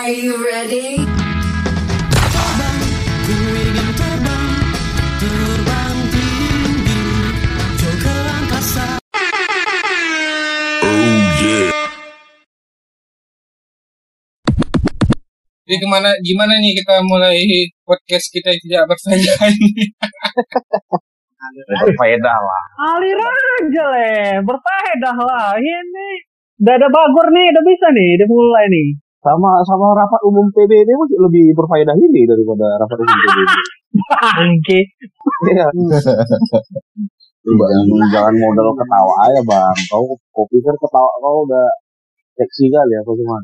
Are you ready? Jadi ke mana, gimana nih kita mulai podcast kita yang tidak berfaedah ini? Berfaedah lah. Alir aja leh, berfaedah lah. Ini udah ada bagor nih, udah bisa nih, udah mulai nih. Sama sama rapat umum PBB masih lebih berfaedah ini daripada rapat umum PBB. Bangke. Iya. jangan, jangan modal ketawa aja bang. Kau kau pikir ketawa kau udah seksi kali ya kau cuma.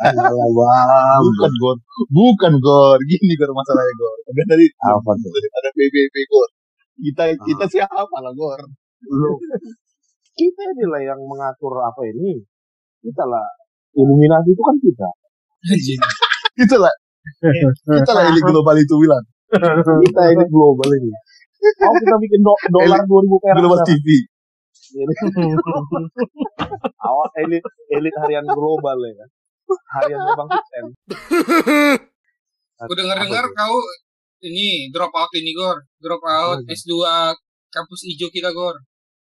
Alah bang. Bukan gor, bukan gor. Gini gor masalahnya gor. Ada dari Apa tuh? ada PBB gor. Kita kita siapa lah gor? Lu. Kita inilah yang mengatur apa ini. Kita lah. Illuminati itu kan kita. Kita lah, kita lah elit global itu bilang. Kita ini global ini. Mau kita bikin do dolar 2000 perak. Global? TV. Awak elit elit harian global ya. Hariannya Bang Vincent. Gue dengar-dengar kau ini drop out ini Gor. Drop out Apa S2 kampus hijau kita Gor.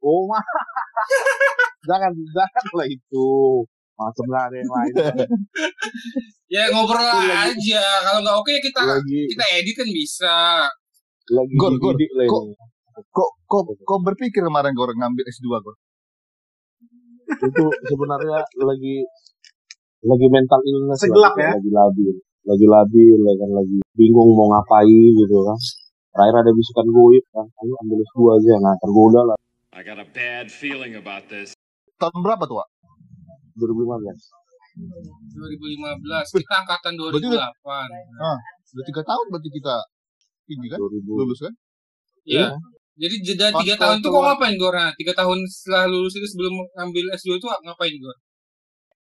Oh jangan jangan lah itu. Macam lah ada yang lain. Ya ngobrol Lagi- aja. Kalau nggak oke ya kita lagi kita edit kan bisa. lagi Gor, Gor, kok-. Kok kok kok berpikir kemarin gor ngambil S2 gor? Itu sebenarnya lagi lagi mental illness Segelap lah, ya? lagi labil lagi labil ya kan lagi bingung mau ngapain gitu kan terakhir ada bisikan goib kan ayo ambil S2 aja nah tergoda lah I got a bad feeling about this. Tahun berapa tuh, Wak? 2015 2015 kita angkatan Berarti 2008. Sudah tiga tahun berarti kita ini kan 2000 lulus kan? Iya. Jadi jeda tiga tahun tuh kok ngapain Gor? Nah, tiga tahun setelah lulus itu sebelum ngambil S2 itu ngapain Gor?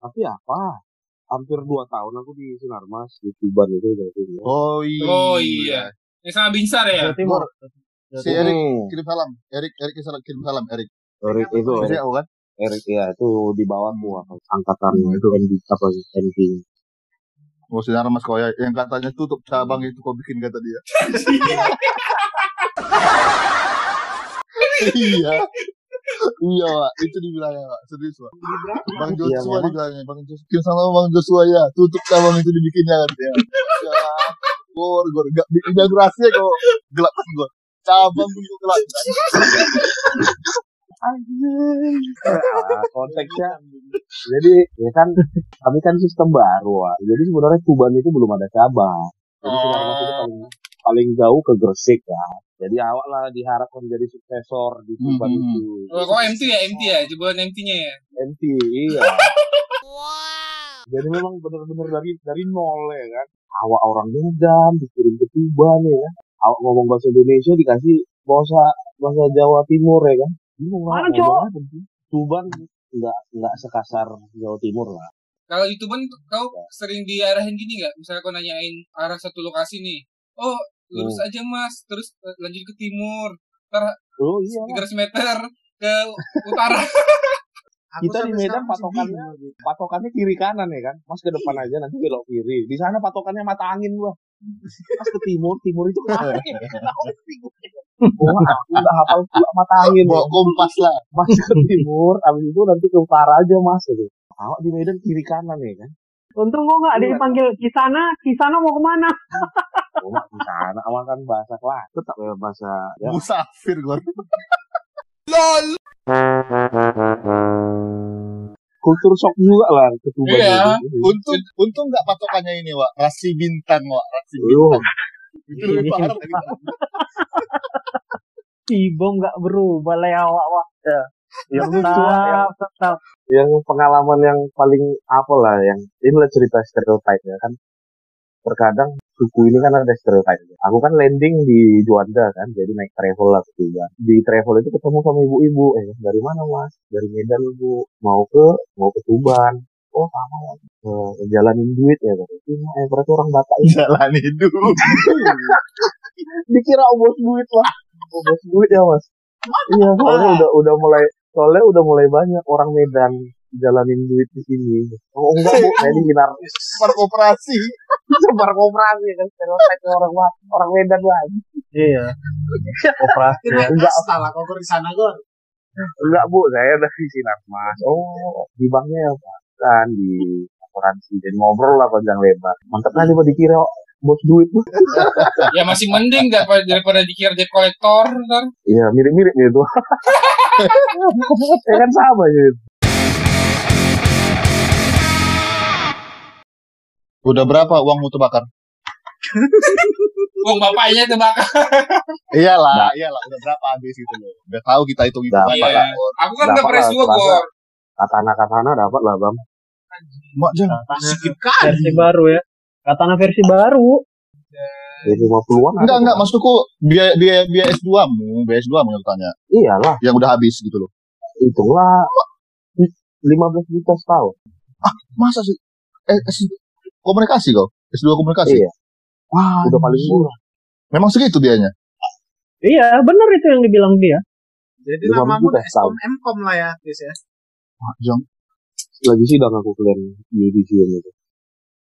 tapi apa hampir dua tahun aku di Sinarmas di Tuban itu berarti ya. Oh iya. Oh iya. Yang sama Binsar ya? Jawa Timur. Si Erik Hmm, kirim salam. Erik Erik kirim salam Erik. Erik itu Erik, aku kan? Erik ya itu di bawahku apa, angkatan itu ND apa ND Oh sinar mas kau ya. Yang katanya tutup cabang itu kau bikin kata dia. iya. Iya, Pak. Itu dibilangnya, Pak. Serius, Pak. Bang Iya, Joshua memang. dibilangnya. Bang Joshua. Sama Bang Joshua ya. Tutup cabang itu dibikinnya kan. Ya. Gor, gor. Gak, inaugurasinya kok gelap gor. Cabang kok gelap. Nah, konteksnya jadi ya kan kami kan sistem baru Wak. jadi sebenarnya Tuban itu belum ada cabang jadi Oh. Itu paling paling jauh ke Gresik ya jadi awak lah diharapkan menjadi suksesor di Tuban Hmm. itu Oh, kok MT ya? MT ya? Jebolan MT-nya ya? MT iya jadi memang benar-benar dari dari nol ya kan awak orang Medan dikirim ke Tuban ya kan awak ngomong bahasa Indonesia dikasih bahasa bahasa Jawa Timur ya kan Mana, sih. Tuban nggak nggak sekasar Jawa Timur lah Kalau itu pun kau sering diarahin gini nggak? Misalnya kau nanyain arah satu lokasi nih. Oh, lurus aja mas. Terus eh, lanjut ke timur. oh iya 300 meter ke utara. kita di Medan patokannya patokannya kiri kanan ya kan? Mas ke depan aja nanti belok kiri. Di sana patokannya mata angin gua mas ke timur timur itu ke mana ya? Oh aku udah hafal pula mata angin Bawa kompas lah. mas ke timur abis itu nanti ke utara aja mas. Gitu. Awak di Medan kiri kanan ya kan? Untung kok nggak dipanggil Kisana, Kisana mau ke mana? oh mak di sana awak kan bahasa kelas. Tetap ya bahasa ya. Musafir, gor. kultur shock juga lah ke Tuban Iya. itu. Untung untung nggak patokannya ini, Wak. Rasi bintang, Wak. Rasi Yo, bintang. Itu lebih parah. Tibom nggak berubah lah ya awak wak. yang lucu Wak, yang Tetap, tetap. yang pengalaman yang paling apa lah yang inilah cerita stereotype ya kan terkadang suku ini kan ada stereotype aku kan landing di Juanda kan jadi naik travel lah ke Tuban di travel itu ketemu sama ibu-ibu. Eh dari mana mas? Dari Medan ibu mau ke mau ke Tuban. Oh sama ya Eh, jalanin duit ya kan ini eh, berarti orang Batak ini. Jalan hidup. dikira oh, bos duit lah oh, bos duit ya mas. Iya soalnya udah udah mulai soalnya udah mulai banyak orang Medan jalanin duit di sini. Oh enggak bu, saya di sinar Park operasi. sebar koperasi kan stereotip orang orang Medan lagi. Iya. Operasi. ya. Enggak, Setelah kau di sana Gor. enggak bu, saya udah di sinar mas. Oh di banknya ya pak, kan di asuransi dan ngobrol lah panjang lebar. Mantap kali pak dikira bos duit bu. Ya masih mending daripada, daripada dikira debt collector ntar. Iya mirip-mirip gitu. ya kan sama gitu. Udah berapa uangmu terbakar? Uang bapaknya tuh bakal. Iyalah, iyalah. Udah berapa habis gitu loh. Udah tahu kita hitung hitung Dapat apa Iya. Aku kan udah Dapat press lah, dua Selasa. gor. Katana-katana dapat lah bang. Mak jangan. Sikit kali. Versi baru ya. Katana versi baru. Di lima puluhan. Enggak, enggak. Maksudku biaya biaya biaya S2 mu, biaya S2 mu yang tanya. Iyalah, Yang udah habis gitu loh. itulah 15 juta setahun. Masa sih? Eh, S komunikasi kau? S2 komunikasi? Iya. Wah, Udah paling murah. Memang segitu biayanya? Iya, bener itu yang dibilang dia. Jadi juta udah Eskom Mkom lah ya, guys ya. Mak jangan. Lagi sidang aku kalian judicial itu.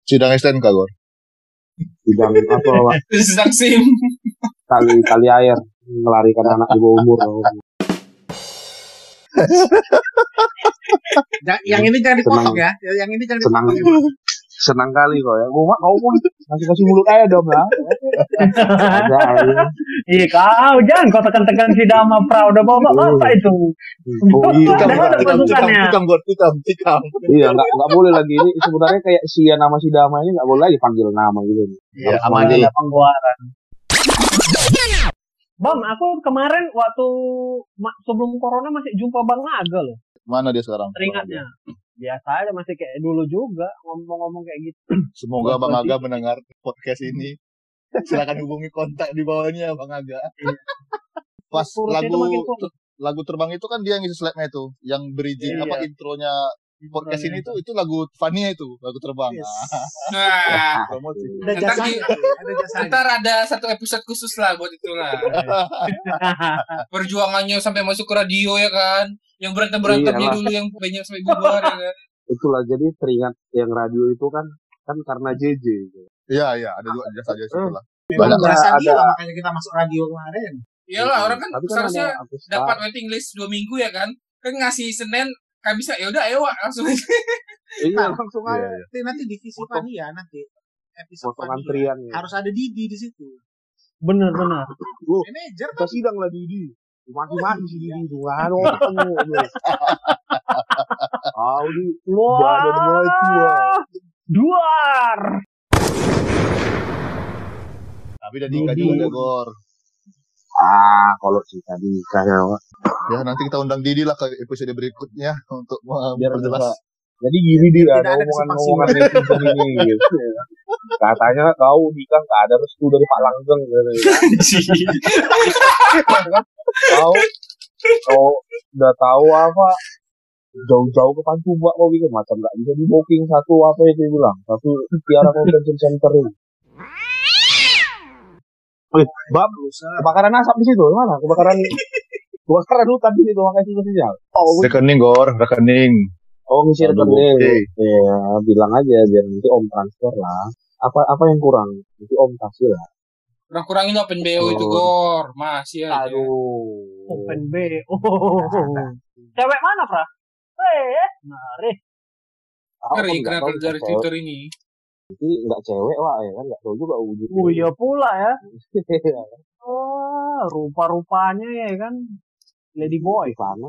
Sidang STNK, Gor. Sidang apa Pak? Terus sedang sim. kali kali air melarikan anak di bawah umur. Yang ini jangan dipotong ya. Yang ini jangan dipotong. Senang kali kok ya. Gue mah kau pun masih kasih mulut aja dong lah. Iya kau jangan kau tekan-tekan si Dama Pra udah bawa apa itu? Oh iya. Ada mana pasukannya? tikam, Gor. Tikam, tikam. Iya nggak nggak boleh lagi ini sebenarnya kayak Sia nama si Dama ini nggak boleh lagi panggil nama gitu. Iya, manggil. aja. Ada pengguaran. Bang, aku kemarin waktu sebelum corona masih jumpa Bang Naga loh. Mana dia sekarang? Teringatnya. Biasa aja masih kayak dulu juga ngomong-ngomong kayak gitu. Semoga Bang Aga mendengar podcast ini. Silakan hubungi kontak di bawahnya Bang Aga. Pas Kurus lagu lagu terbang itu kan dia yang ngisi slide-nya itu, yang bridging Iya. apa intronya podcast ini tuh itu lagu Fania itu, lagu terbang. Yes. Ah, Nah, promosi. Ada jasanya. ntar ada satu episode khusus lah buat itu lah. Perjuangannya sampai masuk ke radio ya kan. Yang berantem berantemnya dulu yang banyak sampai bubar ya kan. Itulah jadi teringat yang radio itu kan kan karena JJ. gitu. Iya, iya, ada juga jasa jasa Hmm. lah. Memang Ada- jasa ada- dia lah, makanya kita masuk radio kemarin. Iyalah orang kan Tapi kan seharusnya aku dapat waiting list dua minggu ya kan. Kan ngasih Senin kan bisa ya udah ayo Wak, langsung aja. Iya langsung Iya, aja. iya. Nanti, nanti divisi Fania nanti. Episode Fania. antrian ya. Harus ada Didi di situ. Bener-bener. Manajer Kita sidang lah Didi. Didi itu. Nggak ada orang ketemu. Tahu di Badan mulai tua. Duar. Tapi udah nikah juga Gor. Ah, kalau cerita nikah ya, Pak. Ya, nanti kita undang Didi lah ke episode berikutnya untuk memperjelas. Jadi gini dia ada ada omongan-omongan netizen ini gitu. Ya. Katanya kau nikah nggak ada restu dari Pak Langgeng. gitu. Kau kau udah tahu apa jauh-jauh ke Pantumbak kau bikin macam nggak bisa di booking satu apa itu bilang satu tiara convention center ini. Wih, bab, kebakaran asap di situ, mana? Kebakaran kebakaran hutan di situ, makanya itu sinyal. Oh, Rekening, Gor, rekening. Oh ngisi rekening. oke. Ya bilang aja biar nanti om transfer lah. Apa apa yang kurang? Nanti om kasih lah. Kurang-kurangin lah open BO itu Oh. gor. Masih aja. Aduh. Open B. Oh. Cewek mana, Pra? Eh, mari. Ngeri nggak kenapa dari. Twitter ini. Nanti nggak cewek lah ya kan nggak tahu juga wujudnya. Oh iya pula ya. Oh, rupa-rupanya ya kan. Lady boy. Sana.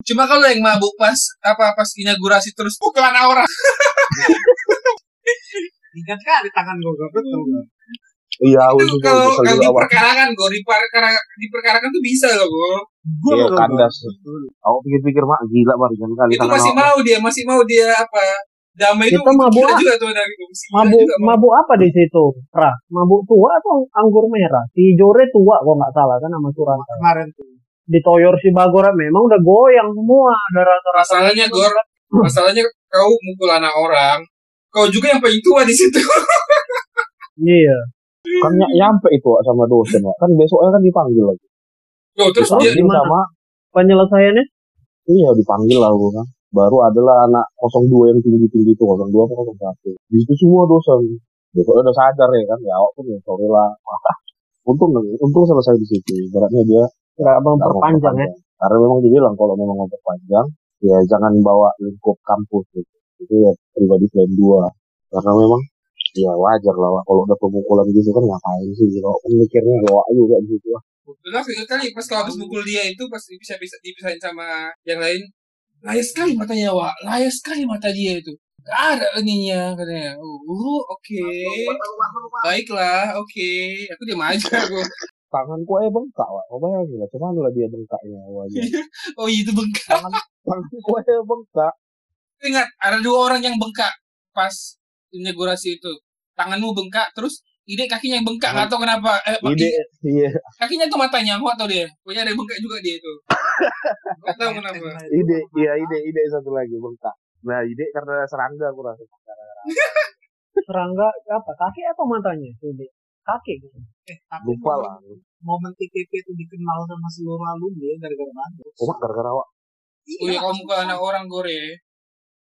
Cuma kalau yang mabuk pas apa pas inaugurasi terus pukulan orang. Ingat kali tangan gue gak betul. Iya, itu juga kalau kalau di perkarangan gue di perkara di perkarakan tuh bisa loh gue. Gue Iya, kandas. Aku pikir-pikir mak gila bar jangan kali Itu masih mau dia masih mau dia apa damai itu Kita mabuk juga tuh dari Mabuk mabuk apa di situ? Pra, mabuk tua atau anggur merah? Si Jore tua kok nggak salah kan sama Suranta. Kemarin tuh. Ditoyor si Bagora memang udah goyang semua ada rata-rata. Masalahnya Gor, masalahnya kau mukul anak orang, kau juga yang paling tua di situ. Iya. Kan ny- nyampe itu Wak, sama dosen Wak. Kan besoknya kan dipanggil lagi. Tuh, terus dia gimana? sama Penyelesaiannya Iya dipanggil lah gue kan. Baru adalah anak 02 yang tinggi-tinggi itu 02 apa 01. Di situ semua dosen. Besoknya udah sadar ya kan. Ya awak pun ya sorry lah. untung untung selesai di situ. Beratnya dia Nggak mau nggak mau perpanjang ya. Karena memang dia bilang kalau memang mau perpanjang ya jangan bawa lingkup kampus gitu. Itu ya pribadi plan 2. Karena memang ya wajar lah Wak. kalau udah pemukulan gitu kan ngapain sih kalau kan mikirnya bawa juga di situ lah. Betul ingat kali pas kalau habis mukul dia itu pas bisa bisa dipisahin sama yang lain. Layas sekali matanya, Wak. Layas sekali mata dia itu. Ada ininya katanya. Uh, oke. Baiklah, oke. Aku diam aja aku. tanganku eh bengkak Wak. kau bayangin lah cuman lah dia bengkaknya wajah Oh iya itu bengkak. Tanganku eh bengkak Ingat, ada dua orang yang bengkak pas inaugurasi itu. Tanganmu bengkak, terus ide kakinya yang bengkak, nggak tahu kenapa. Eh, ide iya kakinya tuh matanya, nggak tahu dia. Pokoknya ada yang bengkak juga dia itu. Nggak tahu kenapa. ide iya ide ide satu lagi bengkak nah ide karena serangga aku rasa Serangga apa? Kaki atau matanya? Ini kaki gitu. Eh, tapi lupa momen- lah Momen TPP itu dikenal sama seluruh alumni ya gara-gara bagus. cuma gara-gara Wak. Oh iya, kamu bukan anak orang gore.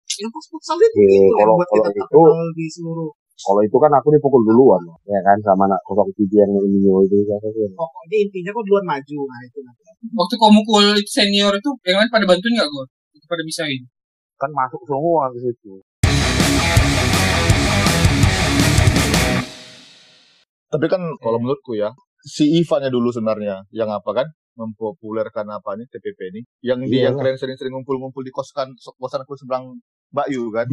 Yang pas futsal itu Iya, gitu kalau- buat kalau kita di seluruh. kalau itu kan aku dipukul duluan ya kan sama anak 07 yang ini itu Pokoknya intinya kok duluan maju. Nah itu nanti. Waktu kau mukul itu senior itu, yang lain pada bantuin nggak gue? Itu pada bisain. kan masuk semua ke situ Tapi kan kalau menurutku ya, si Ivan ya dulu sebenarnya yang apa kan mempopulerkan apa nih TPP ini. Yang dia Iya yang lah. kalian sering-sering ngumpul-ngumpul di kosan kosan aku seberang Mbak Yu kan.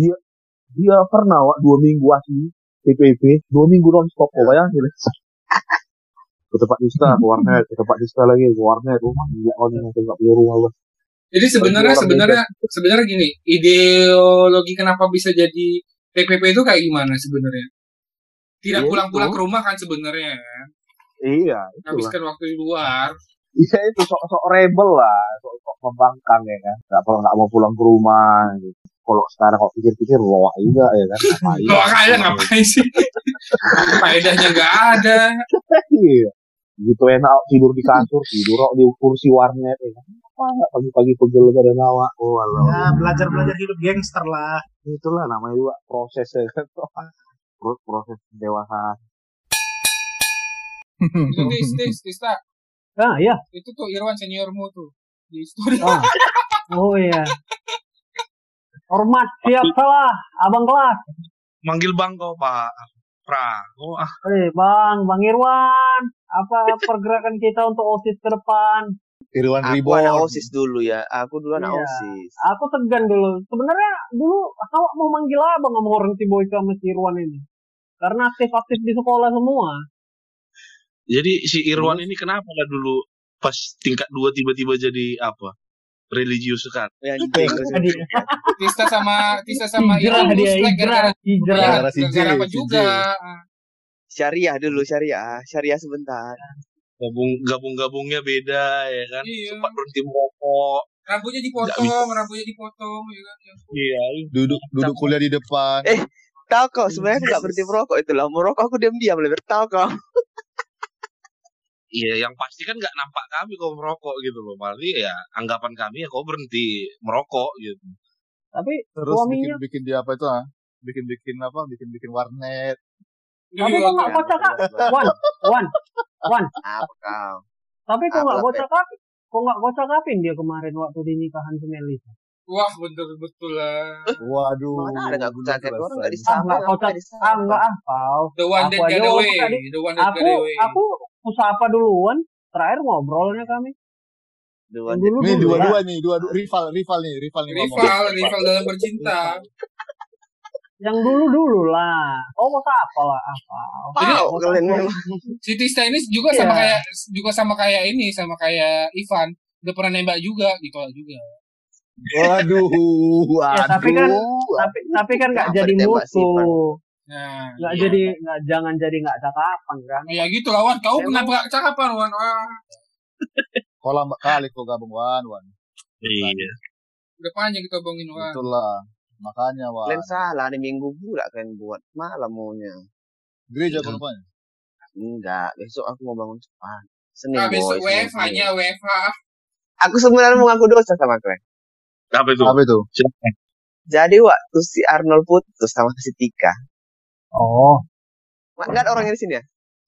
dia pernah Wak, dua minggu asli PPP dua minggu non stop kok bayangin ke tempat Nista ke warnet ke tempat Nista lagi ke warnet rumah gila kan yang nggak punya rumah Wak. Jadi sebenarnya orang sebenarnya sebenarnya gini, ideologi kenapa bisa jadi TPP itu kayak gimana sebenarnya? Tidak Ya pulang-pulang ke rumah kan sebenarnya, iya itu lah habiskan waktu di luar. Iya itu sok-sok rebel lah sok-sok membangkang ya kan nggak pernah nggak mau pulang ke rumah gitu. kalau sekarang kok pikir-pikir loak juga ya kan ngapain Kalau kalian ngapain sih? Faedahnya nggak ada. iya gitu enak tidur di kasur tidur kok di kursi warnet ya kan apa nggak pagi-pagi pegel pada nawa oh. Ya belajar belajar hidup gangster lah. itulah namanya juga proses ya kan Pro- proses dewasa Itu tis, tis, Tista. Ah iya. Itu tuh Irwan seniormu tuh di studio. Ah. Oh iya. Hormat siap salah, abang kelas. manggil bang kau pak pra oh ah Eh, Bang, Bang Irwan, apa pergerakan kita untuk OSIS ke depan? Irwan Aku Reborn. OSIS dulu ya. Aku dulu anak Iya. OSIS. Aku segan dulu. Sebenarnya dulu awak mau manggil abang sama orang si Boyka sama si Irwan ini. Karena aktif-aktif di sekolah semua. Jadi si Irwan ini kenapa lah dulu pas tingkat dua tiba-tiba jadi apa religius kan jengkel Jadi Tista sama Tista sama hijrah Irwan dia, gara-gara hijrah. Iya, Gara-gara apa juga. syariah dulu syariah. Syariah sebentar. gabung gabung-gabungnya beda ya kan Iya. sempat berhenti merokok Rambutnya dipotong, rambutnya dipotong, ya kan. Ya. iya Duduk duduk kuliah di depan. Eh, Tahu kau sebenarnya aku nggak berhenti merokok itu lah. Merokok aku diam-diam lebih tahu kau. iya yang pasti kan nggak nampak kami kau merokok gitu loh paling ya anggapan kami ya kau berhenti merokok gitu Tapi Terus suaminya, bikin bikin dia apa itu ah? Bikin bikin apa? Bikin bikin warnet. tapi kok nggak bocah kak? Wan, Wan, Wan. Apa kau? Tapi kok nggak Apa, bocah kak? Kok nggak bocah kapin dia kemarin waktu di nikahan si Melisa? Wah, betul-betul lah. Waduh. Mana ada nggak bocah kayak orang nggak selesai. Ah nggak kocak, ah nggak ah kau. The one that Aku aja got away. The one that Aku, got away. aku usapa duluan. Terakhir ngobrolnya kami. Dua dulu Nih dulu ya. dua-dua nih, dua, dua rival, rival nih, rival nih rival, rival dalam bercinta. Yang dulu dulu lah. Oh mau apa lah apa? Jadi, Wow, kalian memang. Si Tista ini juga Iya. sama kayak juga sama kayak ini, sama kayak Ivan. Udah pernah nembak juga, ditolak juga. Waduh, waduh. Ya, tapi kan- Tapi tapi kan nggak Kenapa jadi musuh. Nah, Nggak iya. jadi nggak jangan jadi nggak cakapan kan? Ya gitu lah, Wan. Kau Emang- kenapa gak cakapan, Wan? Lambat kali kau gabung Wan, Wan. iya udah panjang kita bongin, Wan. Itulah. Makanya Wan. Kalian salah nih minggu pula kalian buat malam maunya. Gereja Iya. rupanya. Enggak, besok aku mau bangun cepat. Senin Nah, besok WFH-nya, Senin. WFH. Aku sebenarnya mau ngaku dosa sama kalian. Apa itu? Apa itu? Jadi waktu si Arnold putus sama si Tika. Oh. Nggak ada orang di sini ya?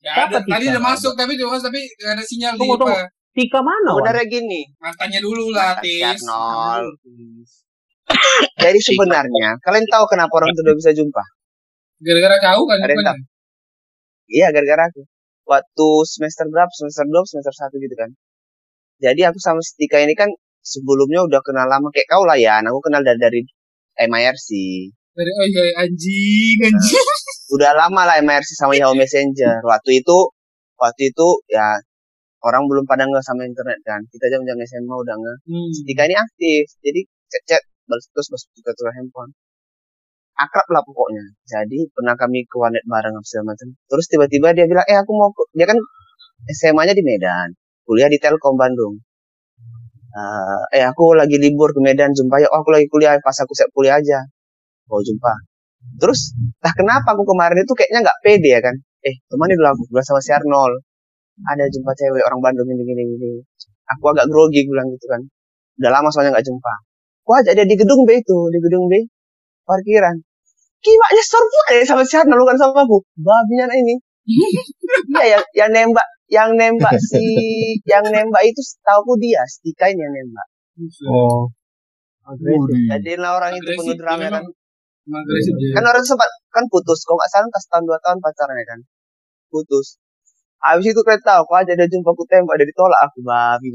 Ya, ada, tadi udah masuk tapi udah masuk tapi nggak ada sinyal di Tunggu, tunggu. apa. Tika mana, Wan? Sebenarnya gini, Mantannya dulu lah, Tis. Arnold. Jadi sebenarnya kalian tahu kenapa orang itu udah bisa jumpa? Gara-gara kau kan. Bukan? tahu? Iya, gara-gara aku. Waktu semester berapa? Semester 2, semester 1 gitu kan. Jadi aku sama Tika ini kan sebelumnya udah kenal lama kayak kau lah ya. Aku kenal dari dari MIRC. Dari oh iya anjing anjing. Udah lama lah MIRC sama Yahoo Messenger. Waktu itu waktu itu ya orang belum pada nggak sama internet kan. Kita jam jam SMA udah nggak. Hmm. Si Tika ini aktif. Jadi chat-chat balas terus balas tukar handphone. Akrab lah pokoknya. Jadi pernah kami ke warnet bareng segala macam. Terus tiba-tiba dia bilang, eh aku mau ke... dia kan SMA-nya di Medan, kuliah di Telkom Bandung. Eh, eh aku lagi libur ke Medan jumpa ya. Oh aku lagi kuliah pas aku siap kuliah aja. Mau jumpa. Terus, nah kenapa aku kemarin itu kayaknya nggak pede ya kan? Eh temani dulu aku bilang sama si Arnold. Ada jumpa cewek orang Bandung ini gini gini. Aku agak grogi gue bilang gitu kan. Udah lama soalnya nggak jumpa. Gua ajak dia di gedung B itu, di gedung B parkiran. Kimaknya surprise sama si Arnold bukan sama aku. Babinya anak ini. Iya yang yang nembak yang nembak si yang nembak itu tahu aku dia, Stika ini yang nembak. Oh. Jadi lah orang itu penuh drama kan. Agresif dia. Kan orang sempat kan putus, kok nggak salah pas tahun dua tahun pacaran ya kan. Putus. Habis itu tahu, kok aja dia jumpa aku tembak, dia ditolak aku babi.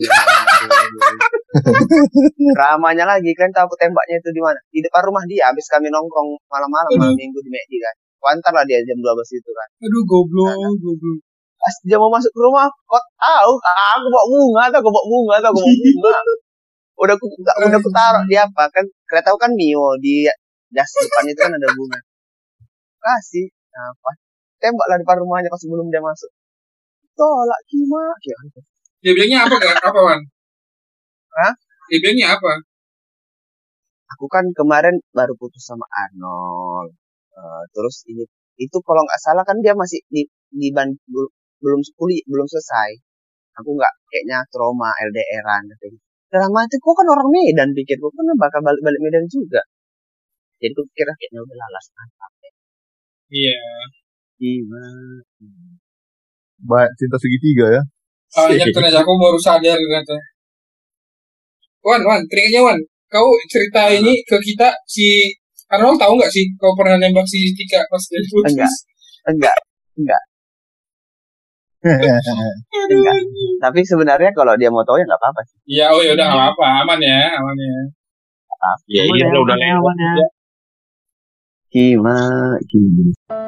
Ramanya lagi kan tahu aku tembaknya itu di mana? Di depan rumah dia. Habis kami nongkrong malam-malam malam minggu di McD kan. Kuantar lah dia jam 12 itu kan. Aduh goblok, goblok. Pas dia mau masuk ke rumah, kok tahu aku bawa bunga atau aku bawa bunga atau aku bawa bunga. Udah aku udah aku taruh di apa kan? Kalian tahu kan Mio di das depan itu kan ada bunga. Kasih apa? Tembaklah depan rumahnya pas sebelum dia masuk. Tolak kima. Ya, Dia bilangnya apa gak? Apa Wan? Hah? Dia bilangnya apa? Aku kan kemarin baru putus sama Arnold. Eh, terus ini itu kalau nggak salah kan dia masih di di ban, bel- belum kuliah belum selesai. Aku nggak kayaknya trauma LDRan katanya. Dalam hati gua kan orang Medan pikir gua kan bakal balik balik Medan juga. Jadi gua pikir kayaknya udah lalas mantap. Iya. Gimana? Baik, cinta segitiga ya. Banyak ternyata aku baru sadar ternyata. Wan, Wan, teringatnya Wan. Kau cerita ini ke kita si Arnold tahu nggak sih kau pernah nembak si Tika pas dari putus? Enggak. Enggak, enggak. Enggak. Tapi sebenarnya kalau dia mau tahu ya nggak apa-apa sih. Iya, oh ya udah nggak apa-apa, aman ya, aman ya. Ya iya udah lewat. Gimana? Gimana?